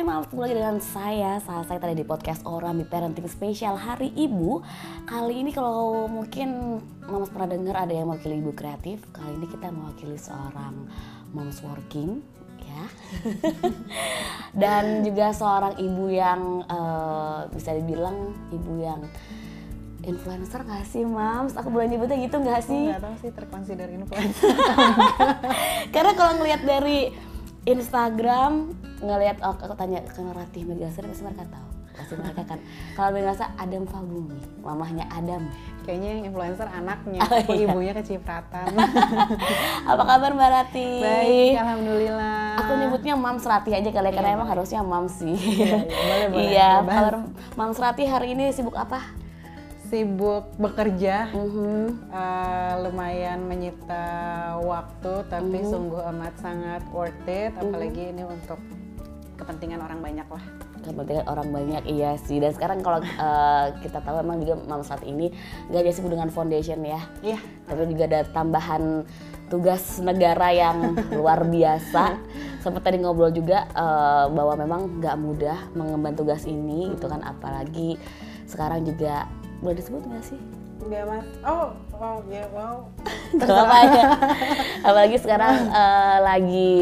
Hai Mams, kembali lagi dengan saya saya tadi di podcast Orang di Parenting Spesial Hari Ibu Kali ini kalau mungkin Mams pernah dengar ada yang mewakili ibu kreatif Kali ini kita mewakili seorang Moms Working ya Dan juga seorang ibu yang uh, bisa dibilang ibu yang influencer gak sih mams? Aku boleh nyebutnya gitu gak sih? Gak tau sih terkonsider influencer Karena kalau ngelihat dari Instagram ngelihat oh, aku tanya ke Ratih Megasari pasti mereka tahu. Pasti mereka kan. Kalau mereka Adam Fabumi mamahnya Adam. Kayaknya yang influencer anaknya oh, iya. ibunya kecipratan. Apa kabar Mbak Ratih? Baik alhamdulillah. Aku nyebutnya Mams Ratih aja kali ya, karena iya, emang harusnya Mams sih. Iya, iya. boleh boleh. Iya kabar Mams Ratih hari ini sibuk apa sibuk bekerja, mm -hmm. uh, lumayan menyita waktu, tapi mm -hmm. sungguh amat sangat worth it, mhm. apalagi mm -hmm. ini untuk kepentingan orang banyak lah. Kepentingan orang banyak iya sih. Dan sekarang kalau uh, kita tahu emang juga Mama saat ini nggak aja sibuk dengan foundation ya. Iya. Tapi juga ada tambahan tugas negara yang luar biasa. Sempat tadi ngobrol juga uh, bahwa memang nggak mudah mengemban tugas ini, itu kan apalagi sekarang juga boleh disebut nggak sih? Enggak mas. Oh, wow, ya yeah, wow. apa ya. Apalagi sekarang uh, lagi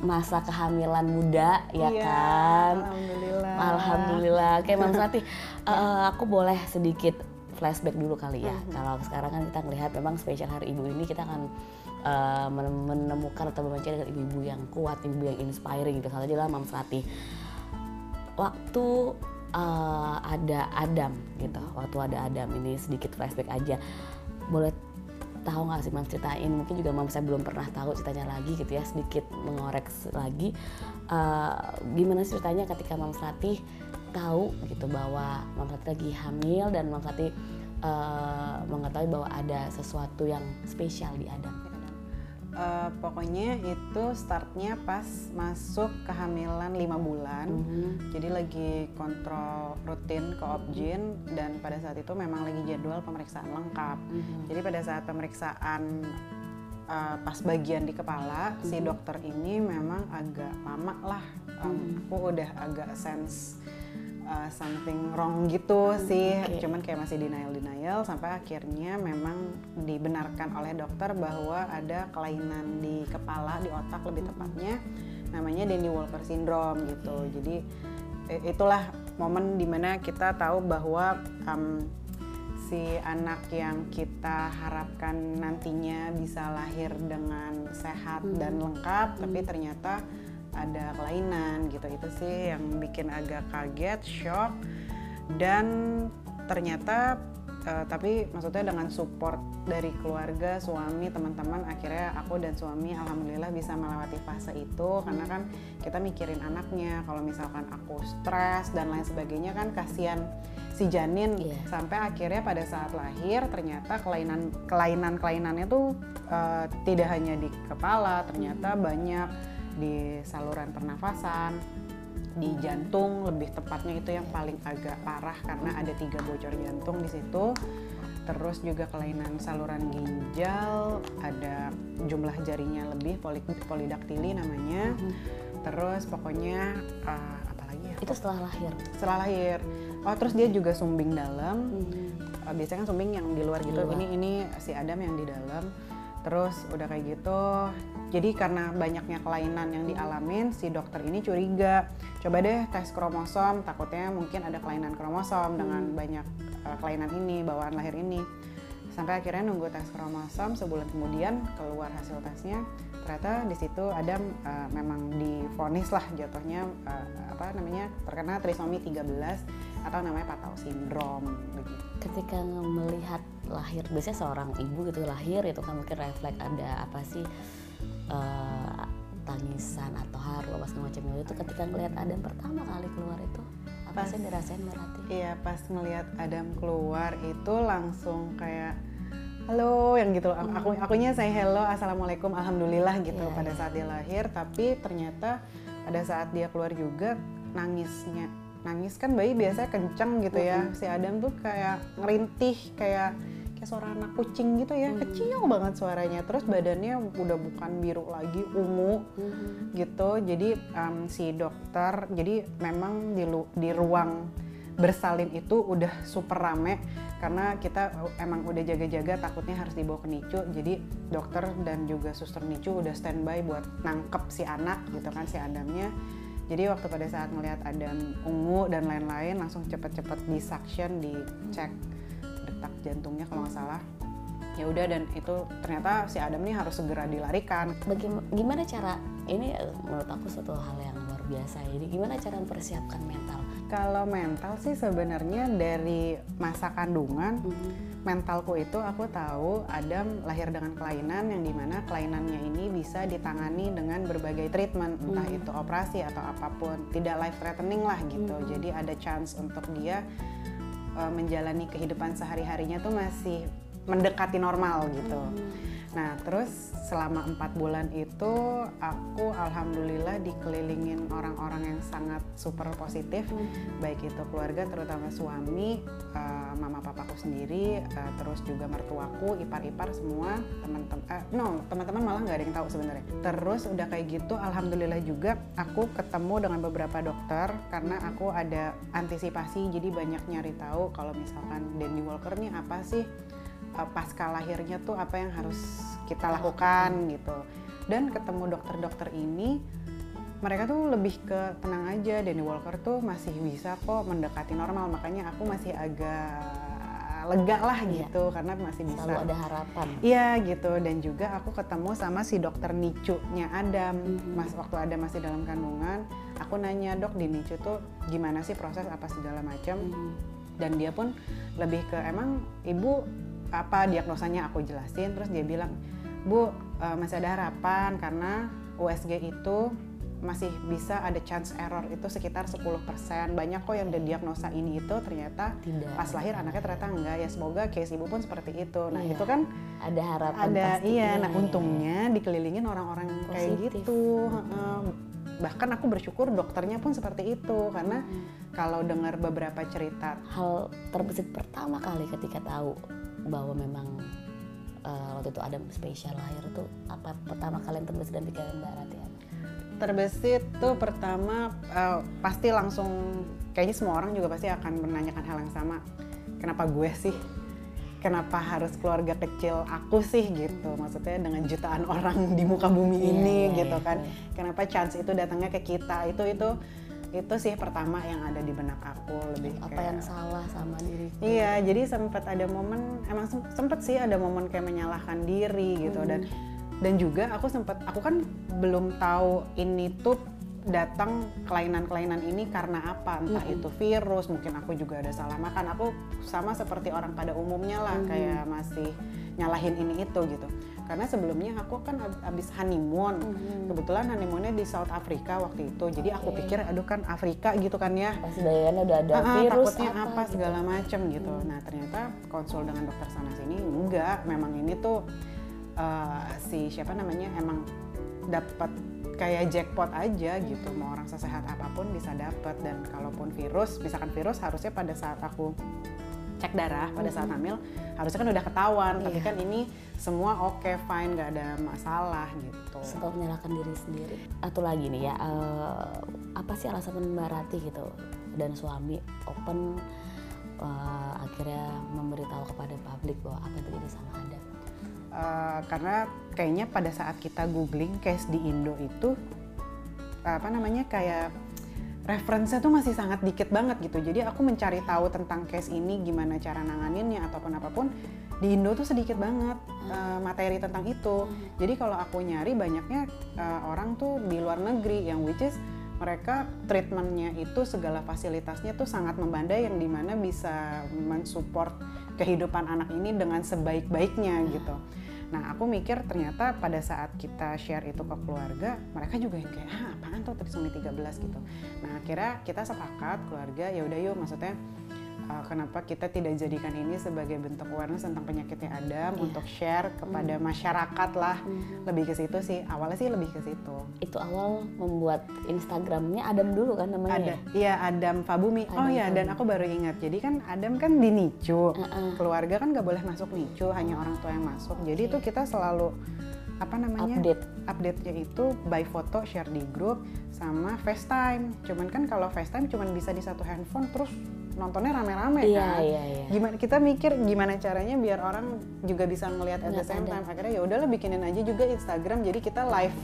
masa kehamilan muda ya iya, kan. Alhamdulillah. Alhamdulillah. Oke, Mam Sati, uh, aku boleh sedikit flashback dulu kali ya. Mm -hmm. Kalau sekarang kan kita melihat memang spesial Hari Ibu ini kita akan uh, menemukan atau mencari dengan ibu-ibu yang kuat, ibu yang inspiring gitu. Salah aja lah Mam Sati. Waktu uh, ada Adam gitu. Waktu ada Adam ini sedikit flashback aja. Boleh tahu nggak sih Mam ceritain? Mungkin juga Mam saya belum pernah tahu ceritanya lagi gitu ya sedikit mengorek lagi. Uh, gimana ceritanya ketika Mam Fatih tahu gitu bahwa Mam Fatih lagi hamil dan Mam Fatih uh, mengetahui bahwa ada sesuatu yang spesial di Adam uh, pokoknya itu startnya pas masuk kehamilan lima bulan mm -hmm. jadi lagi kontrol rutin ke objin dan pada saat itu memang lagi jadwal pemeriksaan lengkap mm -hmm. jadi pada saat pemeriksaan uh, pas bagian di kepala mm -hmm. si dokter ini memang agak lama lah um, mm -hmm. aku udah agak sense uh, something wrong gitu sih okay. cuman kayak masih denial denial sampai akhirnya memang dibenarkan oleh dokter bahwa ada kelainan di kepala di otak lebih tepatnya namanya Danny Walker syndrome gitu jadi itulah momen di mana kita tahu bahwa um, si anak yang kita harapkan nantinya bisa lahir dengan sehat hmm. dan lengkap hmm. tapi ternyata ada kelainan gitu. Itu sih yang bikin agak kaget shock dan ternyata uh, tapi maksudnya dengan support dari keluarga suami teman-teman akhirnya aku dan suami alhamdulillah bisa melewati fase itu. Karena kan kita mikirin anaknya kalau misalkan aku stres dan lain sebagainya kan kasihan si janin. Yeah. sampai akhirnya pada saat lahir ternyata kelainan kelainan kelainannya tuh uh, tidak hanya di kepala ternyata banyak di saluran pernafasan, di jantung lebih tepatnya itu yang paling agak parah karena ada tiga bocor jantung di situ. Terus juga kelainan saluran ginjal, ada jumlah jarinya lebih poli polidaktili namanya. Hmm. Terus pokoknya uh, apa lagi ya? Itu setelah lahir. Setelah lahir. Oh terus dia juga sumbing dalam. Hmm. Uh, biasanya kan sumbing yang di luar gitu. Di luar. Ini ini si Adam yang di dalam terus udah kayak gitu jadi karena banyaknya kelainan yang dialamin si dokter ini curiga coba deh tes kromosom takutnya mungkin ada kelainan kromosom hmm. dengan banyak uh, kelainan ini bawaan lahir ini sampai akhirnya nunggu tes kromosom sebulan kemudian keluar hasil tesnya ternyata di situ ada uh, memang difonis lah jatuhnya uh, apa namanya terkena trisomi 13 atau namanya Patau sindrom begitu. Ketika melihat lahir biasanya seorang ibu gitu lahir itu kan mungkin refleks ada apa sih uh, tangisan atau haru apa segala macam itu ketika ngelihat Adam pertama kali keluar itu apa pas, sih dirasain berarti? Iya pas ngelihat Adam keluar itu langsung kayak halo yang gitu hmm. aku akunya saya hello assalamualaikum alhamdulillah gitu yeah, pada yeah. saat dia lahir tapi ternyata pada saat dia keluar juga nangisnya nangis kan bayi biasanya kenceng gitu ya si Adam tuh kayak ngerintih kayak kayak suara anak kucing gitu ya, kecil banget suaranya. Terus badannya udah bukan biru lagi, ungu gitu. Jadi em, si dokter, jadi memang di, lu- di ruang bersalin itu udah super rame. Karena kita emang udah jaga-jaga takutnya harus dibawa ke NICU. Jadi dokter dan juga suster NICU udah standby buat nangkep si anak gitu kan si Adamnya. Jadi waktu pada saat melihat Adam ungu dan lain-lain langsung cepet-cepet di suction dicek jantungnya kalau nggak salah. Ya udah dan itu ternyata si Adam nih harus segera dilarikan. Bagaimana gimana cara ini eh, menurut aku suatu hal yang luar biasa ini gimana cara mempersiapkan mental? Kalau mental sih sebenarnya dari masa kandungan, mentalku itu aku tahu Adam lahir dengan kelainan yang di mana kelainannya ini bisa ditangani dengan berbagai treatment, entah itu operasi atau apa pun, tidak life threatening lah gitu. Jadi ada chance untuk dia uh, menjalani kehidupan sehari-harinya tuh masih mendekati normal gitu. Nah, terus selama empat bulan itu aku alhamdulillah dikelilingin orang-orang yang sangat super positif, baik itu keluarga terutama suami, eh, mama papaku sendiri, eh, terus juga mertuaku, ipar-ipar semua teman-teman, eh, no teman-teman malah nggak ada yang tahu sebenarnya. Terus udah kayak gitu, alhamdulillah juga aku ketemu dengan beberapa dokter karena aku ada antisipasi, jadi banyak nyari tahu kalau misalkan Dandy Walker nih apa sih uh, pasca lahirnya tuh apa yang harus kita lakukan gitu. Dan ketemu dokter-dokter ini mereka tuh lebih ke tenang aja. Danny Walker tuh masih bisa kok mendekati normal. Makanya aku masih agak lega lah Iya. gitu karena masih bisa. Selalu ada harapan. Iya gitu. Dan juga aku ketemu sama si dokter Nicu-nya Adam. Mhm. mas waktu Adam masih dalam kandungan aku nanya dok di Nicu tuh gimana sih proses apa segala macam? Mhm. dan dia pun lebih ke emang ibu apa diagnosanya aku jelasin terus dia bilang bu eh, masih ada harapan karena USG itu masih bisa ada chance error itu sekitar 10% banyak kok yang diagnosa ini itu ternyata tidak pas lahir anaknya ternyata enggak ya semoga case ibu pun seperti itu nah Iya. itu kan ada harapan ada pasti. iya nah iya, untungnya dikelilingin orang-orang kayak gitu heeh. bahkan aku bersyukur dokternya pun seperti itu karena kalau dengar beberapa cerita iya. hal terbesit pertama kali ketika tahu bahwa memang eh, waktu itu ada spesial lahir tuh apa pertama kali yang terbesit dan pikiran Mbak Rati apa? terbesit tuh pertama eh, pasti langsung kayaknya semua orang juga pasti akan menanyakan hal yang sama. Kenapa gue sih? Kenapa harus keluarga kecil aku sih gitu? Maksudnya dengan jutaan orang di muka bumi Iya, ini iya, gitu iya, kan. Iya. kenapa chance itu datangnya ke kita? Itu itu itu sih pertama yang ada di benak aku lebih apa kayak yang salah sama diriku Iya, jadi sempat ada momen, emang sem- sempet sih ada momen kayak menyalahkan diri gitu dan dan juga aku sempat, aku kan belum tahu ini tuh datang kelainan-kelainan ini karena apa, entah itu virus, mungkin aku juga ada salah makan, aku sama seperti orang pada umumnya lah kayak masih nyalahin ini itu gitu. Karena sebelumnya aku kan ab- abis honeymoon, kebetulan honeymoonnya di South Africa waktu itu, jadi aku Oke. pikir aduh kan Afrika gitu kan ya, pasti udah ada Ah, virus takutnya apa, apa, gitu. segala macem gitu. Nah ternyata konsul dengan dokter sana sini enggak, memang ini tuh eh, si siapa namanya emang dapat kayak jackpot aja gitu. Mau orang sesehat apa pun bisa dapat dan kalaupun virus, misalkan virus harusnya pada saat aku cek darah pada saat hamil harusnya kan udah ketahuan tapi Iya. kan ini semua oke fine nggak ada masalah gitu Suka menyalahkan diri sendiri. Atau lagi nih ya, eh, apa sih alasan Mbak Rati gitu dan suami open eh, akhirnya memberitahu kepada publik bahwa apa yang terjadi sama Adam. Uh, karena kayaknya pada saat kita googling case di Indo itu apa namanya kayak referensinya tuh masih sangat dikit banget gitu. Jadi aku mencari tahu tentang case ini gimana cara nanganinnya ataupun apa pun di Indo tuh sedikit banget uh, materi tentang itu. Jadi kalau aku nyari banyaknya uh, orang tuh di luar negeri yang which is mereka treatmentnya itu segala fasilitasnya tuh sangat membandai yang di mana bisa mensupport kehidupan anak ini dengan sebaik-baiknya gitu. Nah aku mikir ternyata pada saat kita share itu ke keluarga mereka juga yang kayak ah apaan tuh trisomia 13 gitu. Nah akhirnya kita sepakat keluarga ya udah yuk maksudnya uh, kenapa kita tidak jadikan ini sebagai bentuk awareness tentang penyakitnya Adam Iya. untuk share kepada masyarakat lah. Lebih ke situ sih. Awalnya sih lebih ke situ. Itu awal membuat Instagramnya Adam dulu kan namanya ada. ya? iya Adam Fabumi. Oh Adam ya dan aku baru ingat. Jadi kan Adam kan di nicu Heeh. keluarga kan nggak boleh masuk nicu hanya orang tua yang masuk. Jadi itu kita selalu apa namanya Update. update-nya itu by foto share di grup sama FaceTime. Cuman kan kalau FaceTime cuman bisa di satu handphone terus nontonnya rame-rame Iya, kan. iya, iya. gimana kita mikir gimana caranya biar orang juga bisa ngelihat at the same time. Akhirnya ya udahlah bikinin aja juga Instagram jadi kita live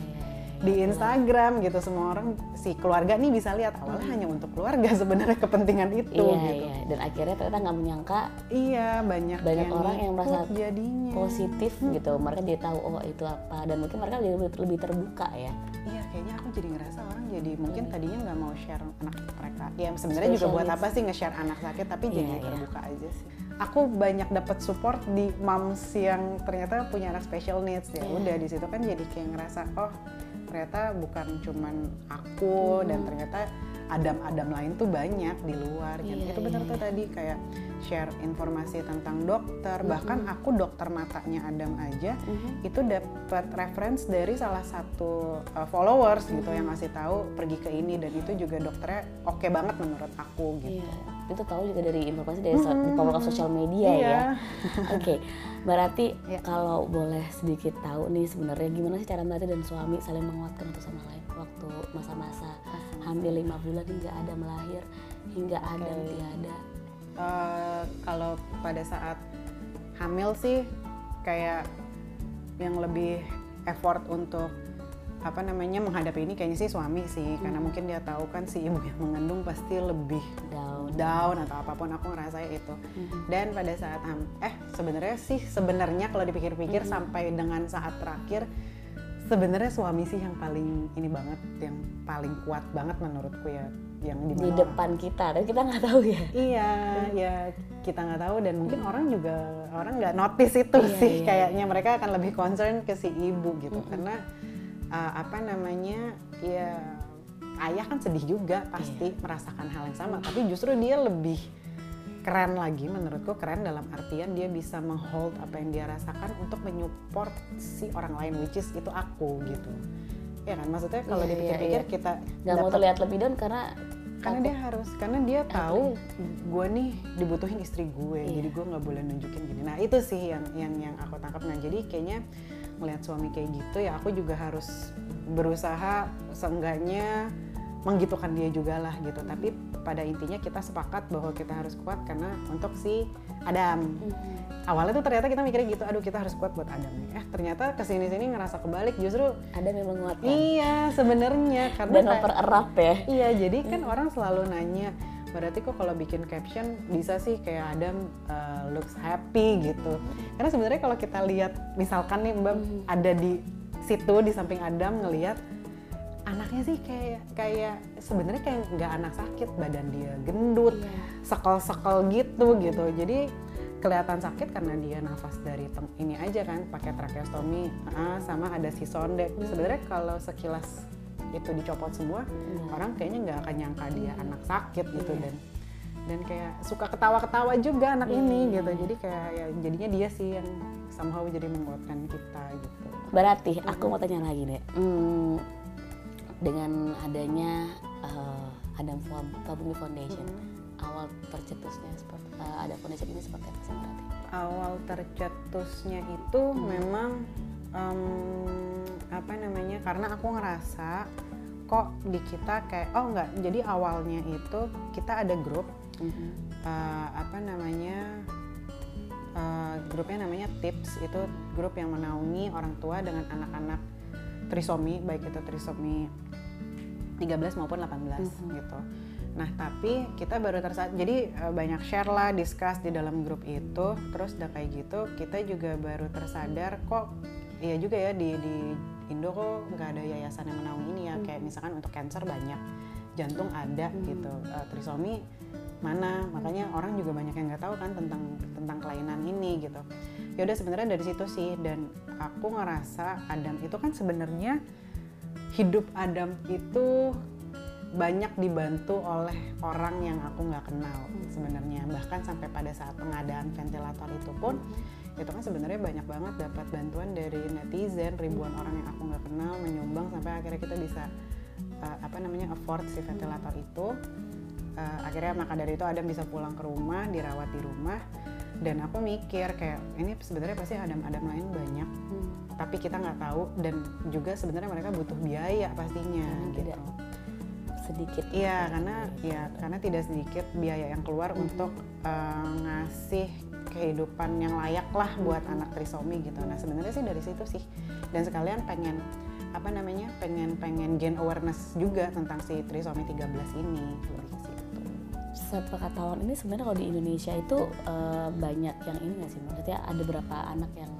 Iya, di Instagram gitu. Semua orang si keluarga nih bisa lihat awalnya hanya untuk keluarga sebenarnya kepentingan itu Iya, gitu. iya. Dan akhirnya ternyata nggak menyangka iya banyak Banyak yang orang yang merasa jadinya. positif gitu. Mereka jadi tahu oh itu apa. Dan mungkin mereka jadi lebih, lebih terbuka ya. iya kayaknya aku jadi ngerasa orang jadi mungkin tadinya nggak mau share anak mereka. Ya sebenarnya juga buat apa sih nge-share anak sakit tapi Iya, jadi iya. terbuka aja sih. Aku banyak dapat support di moms yang ternyata punya anak special needs. Ya Iya. udah di situ kan jadi kayak ngerasa oh ternyata bukan cuman aku dan ternyata adam-adam lain tuh banyak di luar gitu. Iya, itu benar iya, tuh tadi kayak share informasi tentang dokter bahkan aku dokter matanya Adam aja itu dapat reference dari salah satu uh, followers gitu yang ngasih tahu pergi ke ini dan itu juga dokternya oke banget menurut aku gitu. Iya. Itu tahu juga dari informasi dari so- di power of social media Iya. ya. Oke, berarti Iya. kalau boleh sedikit tahu nih sebenarnya gimana sih cara Mbak dan suami saling menguatkan satu sama lain waktu masa-masa hamil lima bulan hingga ada melahir hingga ada tiada. Eh, kalau pada saat hamil sih kayak yang lebih effort untuk apa namanya menghadapi ini kayaknya sih suami sih. Karena mungkin dia tahu kan si ibu yang mengandung pasti lebih Down. down atau apa pun aku ngerasa itu. Dan pada saat eh sebenarnya sih sebenarnya kalau dipikir-pikir sampai dengan saat terakhir sebenarnya suami sih yang paling ini banget yang paling kuat banget menurutku ya yang di depan kita, tapi kita nggak tahu ya. Iya, ya kita nggak tahu dan mungkin orang juga orang nggak notice itu Iya, sih iya, kayaknya mereka akan lebih concern ke si ibu gitu karena uh, apa namanya ya ayah kan sedih juga pasti Iya. merasakan hal yang sama tapi justru dia lebih keren lagi menurutku keren dalam artian dia bisa menghold apa yang dia rasakan untuk menyupport si orang lain which is itu aku gitu. Ya kan? Maksudnya kalau Iya, iya, dipikir-pikir iya. kita Nggak mau terlihat lebih down karena karena dia harus karena dia tahu gue nih dibutuhin istri gue Iya. jadi gue nggak boleh nunjukin gini. Nah itu sih yang yang yang aku tangkap. Nah jadi kayaknya melihat suami kayak gitu ya aku juga harus berusaha seenggaknya menggitukan dia juga lah gitu. Tapi pada intinya kita sepakat bahwa kita harus kuat karena untuk si Adam. Awalnya tuh ternyata kita mikirnya gitu aduh kita harus kuat buat Adam nih. Eh ternyata ke sini sini ngerasa kebalik justru ada memang menguatkan. Iya sebenarnya karena dan mempererat ya. Iya, jadi kan orang selalu nanya, berarti kok kalau bikin caption bisa sih kayak Adam uh, looks happy gitu. Karena sebenarnya kalau kita lihat, misalkan nih Mbak ada di situ di samping Adam ngelihat anaknya sih kayak kayak sebenarnya kayak nggak anak sakit, badan dia gendut, Iya. sekel-sekel gitu gitu. Jadi kelihatan sakit karena dia nafas dari ini aja kan pakai tracheostomy ah, sama ada si sonde. Sebenarnya kalau sekilas itu dicopot semua orang kayaknya nggak akan nyangka dia anak sakit gitu. Dan dan kayak suka ketawa-ketawa juga anak ini gitu. Jadi kayak ya, jadinya dia sih yang somehow jadi menguatkan kita gitu. Berarti aku mau tanya lagi deh. Hmm, dengan adanya eh, Adam Fab- Fabumi Foundation, awal tercetusnya seperti eh, ada foundation ini seperti apa sih berarti? awal tercetusnya itu memang em, apa namanya karena aku ngerasa kok di kita kayak oh nggak jadi awalnya itu kita ada grup eh, apa namanya eh, grupnya namanya tips. Itu grup yang menaungi orang tua dengan anak-anak trisomi baik itu trisomi 13 maupun 18 gitu. Nah tapi kita baru tersaat jadi eh, banyak share lah, discuss di dalam grup itu, terus udah kayak gitu kita juga baru tersadar kok iya juga ya di di Indo kok nggak ada yayasan yang menaungi ini ya. Kayak misalkan untuk cancer banyak, jantung ada gitu, Eh, trisomi mana? Makanya orang juga banyak yang nggak tahu kan tentang tentang kelainan ini gitu ya udah sebenarnya dari situ sih dan aku ngerasa Adam itu kan sebenarnya hidup Adam itu banyak dibantu oleh orang yang aku nggak kenal sebenarnya. Bahkan sampai pada saat pengadaan ventilator itu pun itu kan sebenarnya banyak banget dapat bantuan dari netizen ribuan orang yang aku nggak kenal menyumbang sampai akhirnya kita bisa uh, apa namanya afford si ventilator itu. Uh, akhirnya maka dari itu Adam bisa pulang ke rumah dirawat di rumah dan aku mikir kayak ini sebenarnya pasti Adam-Adam lain banyak Hmm. tapi kita nggak tahu dan juga sebenarnya mereka butuh biaya pastinya Hmm, gitu. tidak. sedikit Iya karena ya karena tidak sedikit biaya yang keluar Mhm. untuk uh, ngasih kehidupan yang layak lah buat Mhm. anak trisomi gitu. Nah sebenarnya sih dari situ sih dan sekalian pengen apa namanya pengen pengen gain awareness juga tentang si trisomi 13 ini situ. Sepengetahuan ini sebenarnya kalau di Indonesia itu eh, banyak yang ini nggak sih maksudnya ada berapa anak yang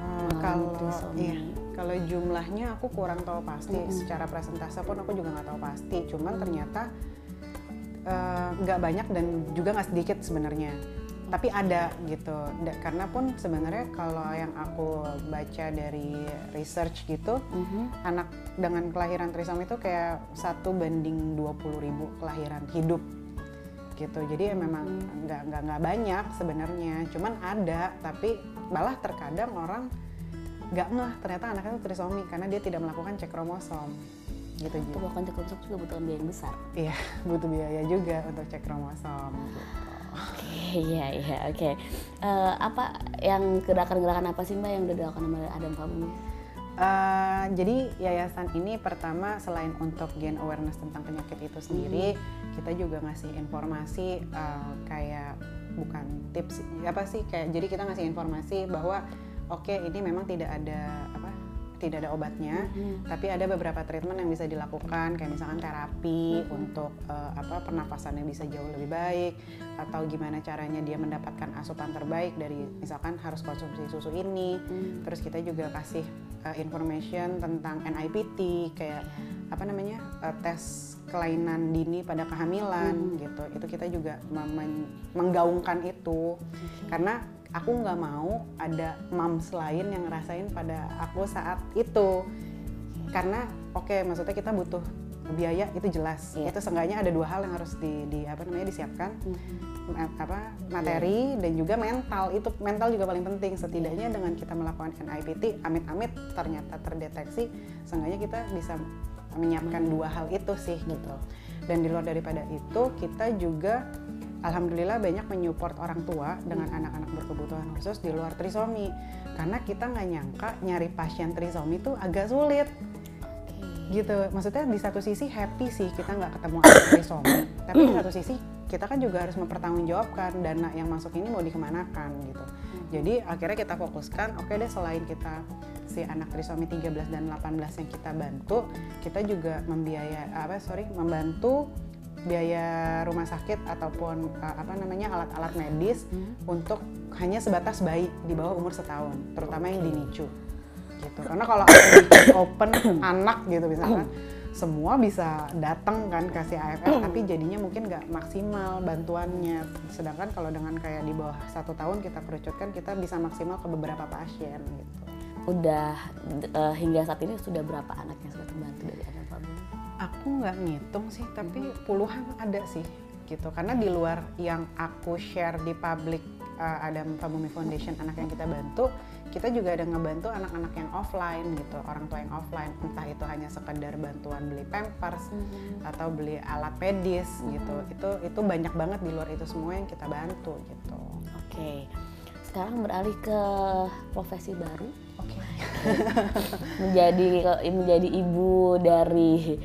Uh, mengalami kalau iya, kalau jumlahnya aku kurang tahu pasti. Mhm. Secara presentase pun aku juga nggak tahu pasti. Cuman ternyata uh, nggak banyak dan juga nggak sedikit sebenarnya. Tapi ada gitu. Da- karena pun sebenarnya kalau yang aku baca dari research gitu, Mhm. anak dengan kelahiran trisomi itu kayak satu banding 20.000 ribu kelahiran hidup gitu jadi ya memang nggak nggak nggak banyak sebenarnya cuman ada tapi malah terkadang orang nggak ngeh ternyata anaknya itu trisomi karena dia tidak melakukan cek kromosom gitu itu Ji. bahkan cek juga butuh biaya yang besar iya butuh biaya juga untuk cek kromosom gitu. Oke, iya iya oke. Eh, apa yang gerakan-gerakan apa sih mbak yang udah dilakukan sama Adam Family? Eh, jadi yayasan ini pertama selain untuk gain awareness tentang penyakit itu sendiri, kita juga ngasih informasi eh, kayak bukan tips apa sih kayak jadi kita ngasih informasi bahwa oke ini memang tidak ada apa tidak ada obatnya, Mhm. tapi ada beberapa treatment yang bisa dilakukan kayak misalkan terapi untuk eh, apa pernapasannya bisa jauh lebih baik atau gimana caranya dia mendapatkan asupan terbaik dari misalkan harus konsumsi susu ini. Hmm. terus kita juga kasih uh, information tentang NIPT kayak apa namanya uh, tes kelainan dini pada kehamilan gitu. Itu kita juga menggaungkan itu. Karena aku nggak mau ada moms lain yang ngerasain pada aku saat itu. Karena oke maksudnya kita butuh biaya itu jelas. Iya. itu seenggaknya ada dua hal yang harus di, di apa namanya disiapkan. Mhm. ma- apa materi dan juga mental. Itu mental juga paling penting. Setidaknya dengan kita melakukan NIPT amit-amit ternyata terdeteksi seenggaknya kita bisa menyiapkan dua hal itu sih gitu. Dan di luar daripada itu kita juga alhamdulillah banyak menyupport orang tua dengan anak-anak berkebutuhan khusus di luar trisomi. Karena kita nggak nyangka nyari pasien trisomi itu agak sulit. Gitu. Maksudnya di satu sisi happy sih kita nggak ketemu anak trisomi tapi di satu sisi kita kan juga harus mempertanggungjawabkan dana yang masuk ini mau dikemanakan gitu. Jadi akhirnya kita fokuskan oke deh selain kita si anak trisomi 13 dan 18 yang kita bantu kita juga membiaya apa sorry membantu biaya rumah sakit ataupun uh, apa namanya alat-alat medis Hmm. untuk hanya sebatas bayi di bawah umur setahun terutama yang di NICU gitu karena kalau open anak gitu misalkan semua bisa datang kan kasih AFF tapi jadinya mungkin nggak maksimal bantuannya sedangkan kalau dengan kayak di bawah satu tahun kita kerucutkan kita bisa maksimal ke beberapa pasien gitu Udah eh, hingga saat ini sudah berapa anak yang sudah terbantu dari Family? Aku nggak ngitung sih tapi puluhan ada sih gitu. Karena di luar yang aku share di public uh, Adam Fabumi Foundation anak yang kita bantu kita juga ada ngebantu anak-anak yang offline gitu. Orang tua yang offline entah itu hanya sekedar bantuan beli pampers atau beli alat medis gitu. Itu itu banyak banget di luar itu semua yang kita bantu gitu. Oke. Sekarang beralih ke profesi baru. Oke. Menjadi menjadi ibu dari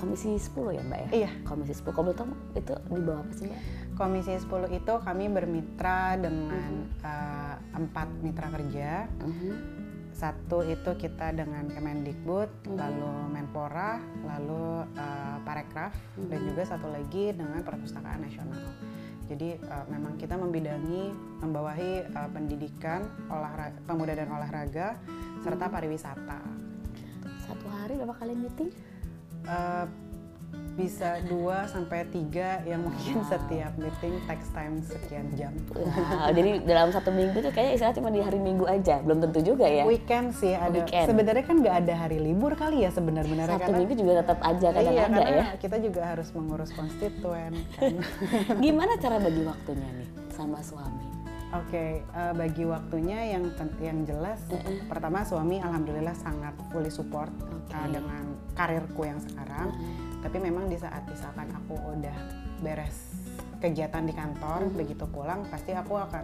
Komisi 10 ya Mbak ya? iya Komisi 10. Kalau tahu itu di bawah apa sih Mbak? Komisi 10 itu kami bermitra dengan uh, empat mitra kerja Mhm. Satu itu kita dengan Kemendikbud, lalu Menpora, lalu uh, Parekraf, dan juga satu lagi dengan Perpustakaan Nasional. Jadi uh, memang kita membidangi, membawahi uh, pendidikan, olahraga, pemuda dan olahraga, serta pariwisata. Satu hari berapa kali meeting? Uh, bisa dua sampai tiga yang mungkin setiap meeting takes time sekian jam. Wow, jadi dalam satu minggu tuh kayaknya istilah cuma di hari Minggu aja, belum tentu juga ya. Weekend sih ada. Weekend. Sebenarnya kan nggak ada hari libur kali ya sebenarnya Satu karena minggu juga tetap aja kadang iya, ada ya. kita juga harus mengurus konstituen kan. Gimana cara bagi waktunya nih sama suami? Oke, eh, bagi waktunya yang yang jelas pertama suami alhamdulillah sangat fully support eh, dengan karirku yang sekarang. Tapi memang di saat misalkan aku udah beres kegiatan di kantor, begitu pulang pasti aku akan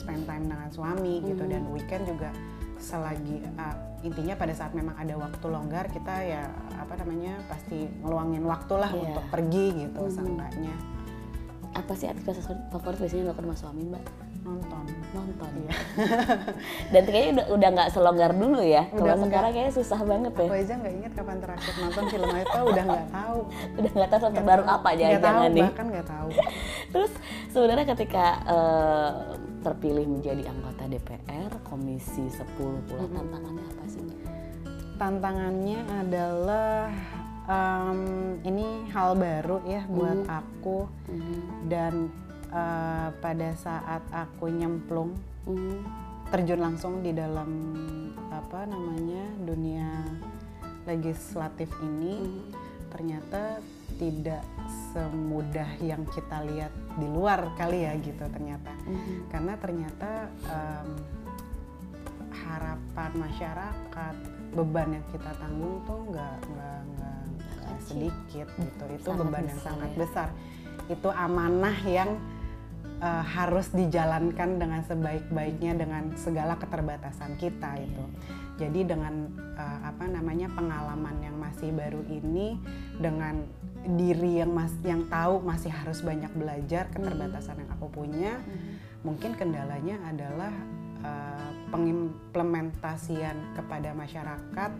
spend time dengan suami gitu. Dan weekend juga selagi eh, intinya pada saat memang ada waktu longgar kita ya apa namanya pasti ngeluangin waktu lah Iya. untuk pergi gitu seenggaknya. Apa sih aktivitas favorit biasanya dilakukan sama suami mbak? Nonton. Nonton. Iya. Dan kayaknya udah udah nggak selonggar dulu ya. Kalau sekarang kayaknya susah banget ya. Aku aja nggak inget kapan terakhir nonton film itu udah nggak tahu. Udah nggak tahu film terbaru apa Nggak jangan-jangan tahu, nih. Bahkan nggak tahu. Terus sebenarnya ketika eh, terpilih menjadi anggota DPR Komisi 10 pula tantangannya apa sih? Tantangannya adalah em, ini hal baru ya buat aku dan eh, pada saat aku nyemplung Mhm. terjun langsung di dalam apa namanya dunia legislatif ini ternyata tidak semudah yang kita lihat di luar kali ya gitu ternyata. Karena ternyata em, harapan masyarakat beban yang kita tanggung tuh nggak nggak sedikit gitu. Itu Sangat beban yang besar sangat ya. besar. Itu amanah yang eh, harus dijalankan dengan sebaik-baiknya dengan segala keterbatasan kita itu. Jadi dengan eh, apa namanya pengalaman yang masih baru ini dengan diri yang mas yang tahu masih harus banyak belajar keterbatasan yang aku punya mungkin kendalanya adalah uh, pengimplementasian kepada masyarakat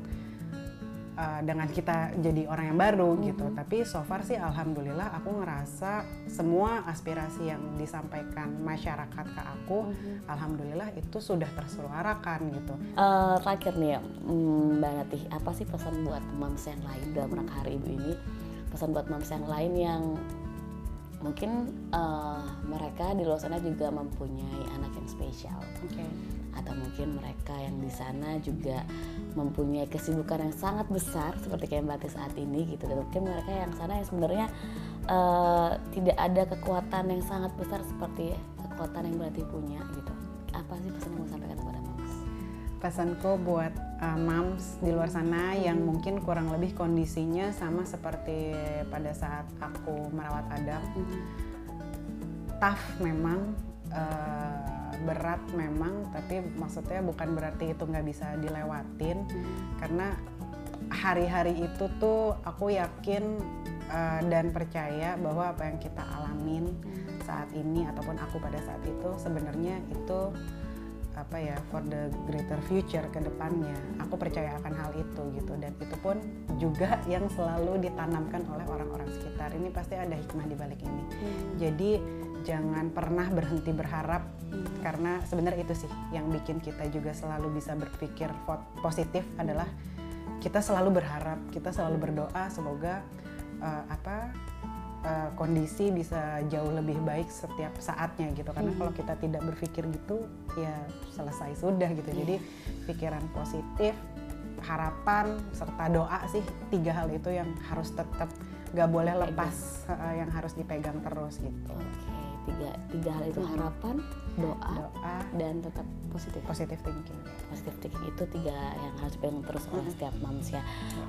uh, dengan kita jadi orang yang baru gitu. Tapi so far sih alhamdulillah aku ngerasa semua aspirasi yang disampaikan masyarakat ke aku, alhamdulillah itu sudah tersuarakan gitu. Eh, terakhir nih ya, mm, Mbak Natih, apa sih pesan buat moms yang lain dalam rangka Hari Ibu ini? Pesan buat moms yang lain yang mungkin eh, mereka di luar sana juga mempunyai anak yang spesial, Oke. Atau mungkin mereka yang di sana juga mempunyai kesibukan yang sangat besar seperti kayak Mbak saat ini gitu. Dan mungkin mereka yang sana yang sebenarnya eh, tidak ada kekuatan yang sangat besar seperti kekuatan yang Natih punya gitu. Apa sih pesan yang mau sampaikan kepada moms? Pesanku buat uh, moms di luar sana yang mungkin kurang lebih kondisinya sama seperti pada saat aku merawat Adam. Tough memang, uh, berat memang, tapi maksudnya bukan berarti itu nggak bisa dilewatin. Karena hari-hari itu tuh aku yakin uh, dan percaya bahwa apa yang kita alamin saat ini ataupun aku pada saat itu sebenarnya itu apa ya for the greater future ke depannya. Aku percaya akan hal itu gitu. Dan itu pun juga yang selalu ditanamkan oleh orang-orang sekitar. Ini pasti ada hikmah di balik ini. Jadi jangan pernah berhenti berharap. Karena sebenarnya itu sih yang bikin kita juga selalu bisa berpikir po- positif adalah kita selalu berharap kita selalu berdoa. Semoga eh, apa eh, kondisi bisa jauh lebih baik setiap saatnya gitu. Karena kalau kita tidak berpikir gitu ya selesai sudah gitu. Jadi pikiran positif harapan serta doa sih tiga hal itu yang harus tetap gak boleh lepas eh, yang harus dipegang terus gitu. Oke, tiga tiga hal itu harapan, doa, doa dan tetap positif. positive thinking Positif thinking itu tiga yang harus dipegang terus oleh setiap manusia.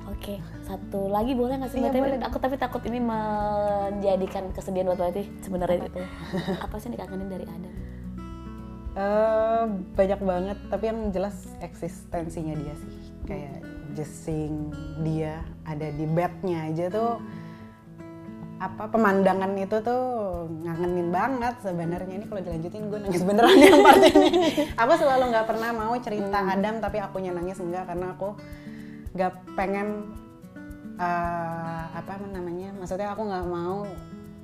Oke, satu lagi boleh nggak sih? Iya? Tapi boleh. aku tapi takut ini menjadikan kesedihan buat Mbak Sebenarnya itu apa sih yang dikangenin dari Adam? Eh, banyak banget tapi yang jelas eksistensinya dia sih kayak just seeing dia ada di bednya aja tuh apa pemandangan itu tuh ngangenin banget sebenarnya. Ini kalau dilanjutin gue nangis beneran yang part ini. Aku selalu nggak pernah mau cerita Adam tapi akunya nangis enggak karena aku nggak pengen eh, apa namanya maksudnya aku nggak mau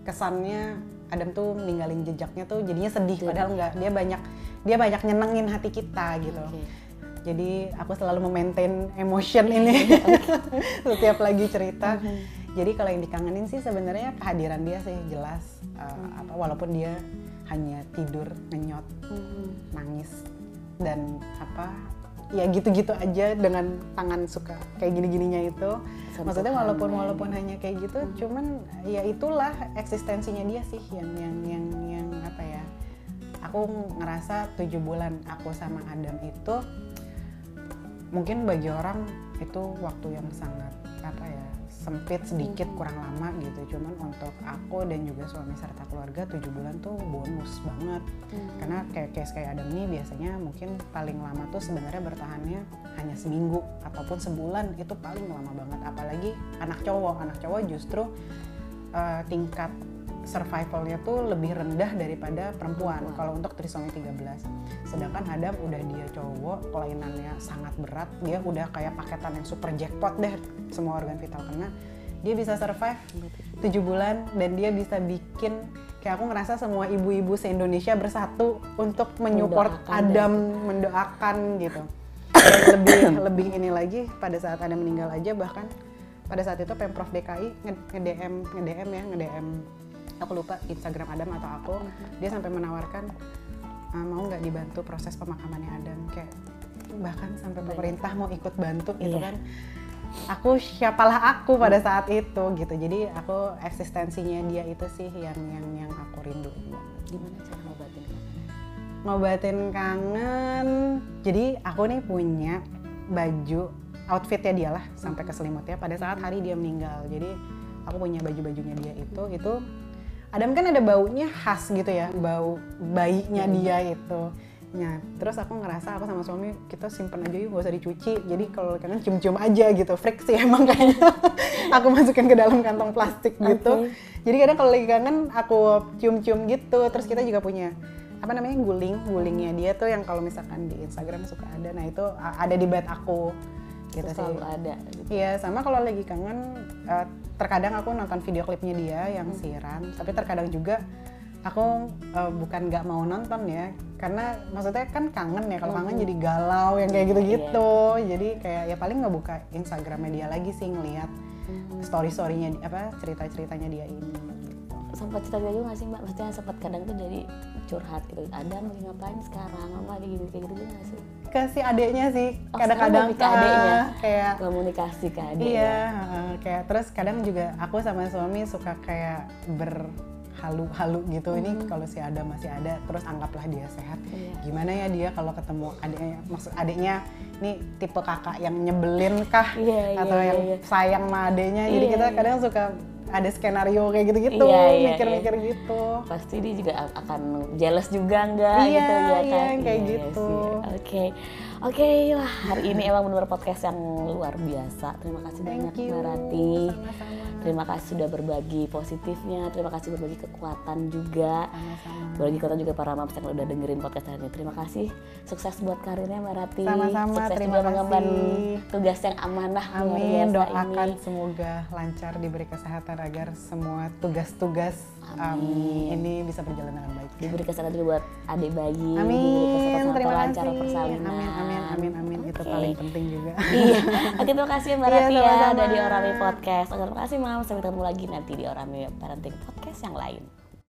kesannya Adam tuh ninggalin jejaknya tuh jadinya sedih padahal nggak. Dia banyak dia banyak nyenengin hati kita gitu. Oke. jadi aku selalu memaintain emotion ini. Setiap lagi cerita jadi kalau yang dikangenin sih sebenarnya kehadiran dia sih jelas uh, apa walaupun dia hanya tidur ngenyot nangis dan apa ya gitu-gitu aja dengan tangan suka kayak gini-gininya itu. Maksudnya walaupun walaupun hanya kayak gitu cuman ya itulah eksistensinya dia sih yang yang yang yang apa ya aku ngerasa tujuh bulan aku sama Adam itu mungkin bagi orang itu waktu yang sangat apa ya sempit sedikit Mhm. kurang lama gitu. Cuman untuk aku dan juga suami serta keluarga tujuh bulan tuh bonus banget. Karena kayak case kayak Adam nih biasanya mungkin paling lama tuh sebenarnya bertahannya hanya seminggu ataupun sebulan. Itu paling lama banget. Apalagi anak cowok. Anak cowok justru uh, tingkat survivalnya tuh lebih rendah daripada perempuan. Perempuan. kalau untuk trisomi 13 sedangkan Adam udah dia cowok kelainannya sangat berat. Dia udah kayak paketan yang super jackpot deh. Semua organ vital kena. Dia bisa survive tujuh bulan dan dia bisa bikin kayak aku ngerasa semua ibu-ibu se Indonesia bersatu untuk menyupport Mendoakan Adam mendoakan gitu. Dan lebih lebih ini lagi pada saat Adam meninggal aja bahkan pada saat itu pemprov DKI nge- nge-DM nge-DM ya nge-DM aku lupa Instagram Adam atau aku. Dia sampai menawarkan "Ah, mau nggak dibantu proses pemakamannya Adam? Kayak bahkan sampai pemerintah mau ikut bantu gitu Iya. kan. Aku siapalah aku pada saat itu gitu. Jadi aku eksistensinya dia itu sih yang yang yang aku rindu. Gimana cara ngobatin kangen? ngobatin kangen. Jadi aku nih punya baju outfitnya dia lah sampai ke selimutnya. Pada saat hari dia meninggal jadi aku punya baju-bajunya dia itu itu Adam kan ada baunya khas gitu ya bau bayinya dia itu Nah, terus aku ngerasa aku sama suami kita simpen aja yuk gak usah dicuci. Jadi kalau kangen cium-cium aja gitu. Freak sih emang kayaknya. aku masukin ke dalam kantong plastik gitu. Oke. Jadi kadang kalau lagi kangen aku cium-cium gitu. Terus kita juga punya apa namanya guling, gulingnya dia tuh yang kalau misalkan di Instagram suka ada. Nah, itu ada di bed aku. Gitu Terus sih. selalu ada gitu. Iya, sama kalau lagi kangen eh, terkadang aku nonton video klipnya dia yang siaran, tapi terkadang juga aku eh, bukan nggak mau nonton ya, karena maksudnya kan kangen ya kalau kangen jadi galau yang kayak gitu-gitu. Jadi kayak ya paling ngebuka Instagramnya dia lagi sih ngeliat story-storynya di- apa cerita-ceritanya dia ini. Gitu. sempat cerita juga gak sih mbak? Maksudnya sempat kadang tuh jadi curhat gitu. Adam lagi ngapain sekarang? Mama lagi gini kayak gitu juga gak sih? Ke si adeknya sih, Oh, kadang-kadang ke adeknya. ah, kayak Komunikasi ke adiknya. Iya, kayak terus kadang juga aku sama suami suka kayak berhalu-halu gitu. Ini kalau si Adam masih ada, terus anggaplah dia sehat. Iya. Gimana ya dia kalau ketemu adiknya, maksud adiknya ini tipe kakak yang nyebelin kah? Iya, iya, Atau iya, yang iya. sayang sama adiknya. Jadi Iya, kita iya. kadang suka ada skenario kayak gitu-gitu, Iya, iya, mikir-mikir gitu. Pasti dia juga akan jealous juga enggak Iya, gitu ya kan? iya, kayak Iya, iya gitu. sih. Oke. Oke lah, hari ini emang benar podcast yang luar biasa. Terima kasih banyak Thank you, Mbak Rati. sama-sama. Terima kasih sudah berbagi positifnya, terima kasih berbagi kekuatan juga. Sama-sama. Berbagi kekuatan juga para mams yang udah dengerin podcast hari ini. Terima kasih. Sukses buat karirnya Mbak Rati. Sama-sama, Sukses terima juga mengemban tugas yang amanah Amin, doakan ini. semoga lancar diberi kesehatan agar semua tugas-tugas um, Amin. ini bisa berjalan dengan baik. Diberi kesehatan juga buat adik bayi, diberi Amin, kesehatan terima lancar kasih. persalinan. Amin, amin, amin, amin. Itu Oke. paling penting juga. iya. Oke, terima kasih ya Mbak Iya, Rati ya udah di Orami Podcast. Oke, terima kasih Mam. Sampai ketemu lagi nanti di Orami Parenting Podcast yang lain.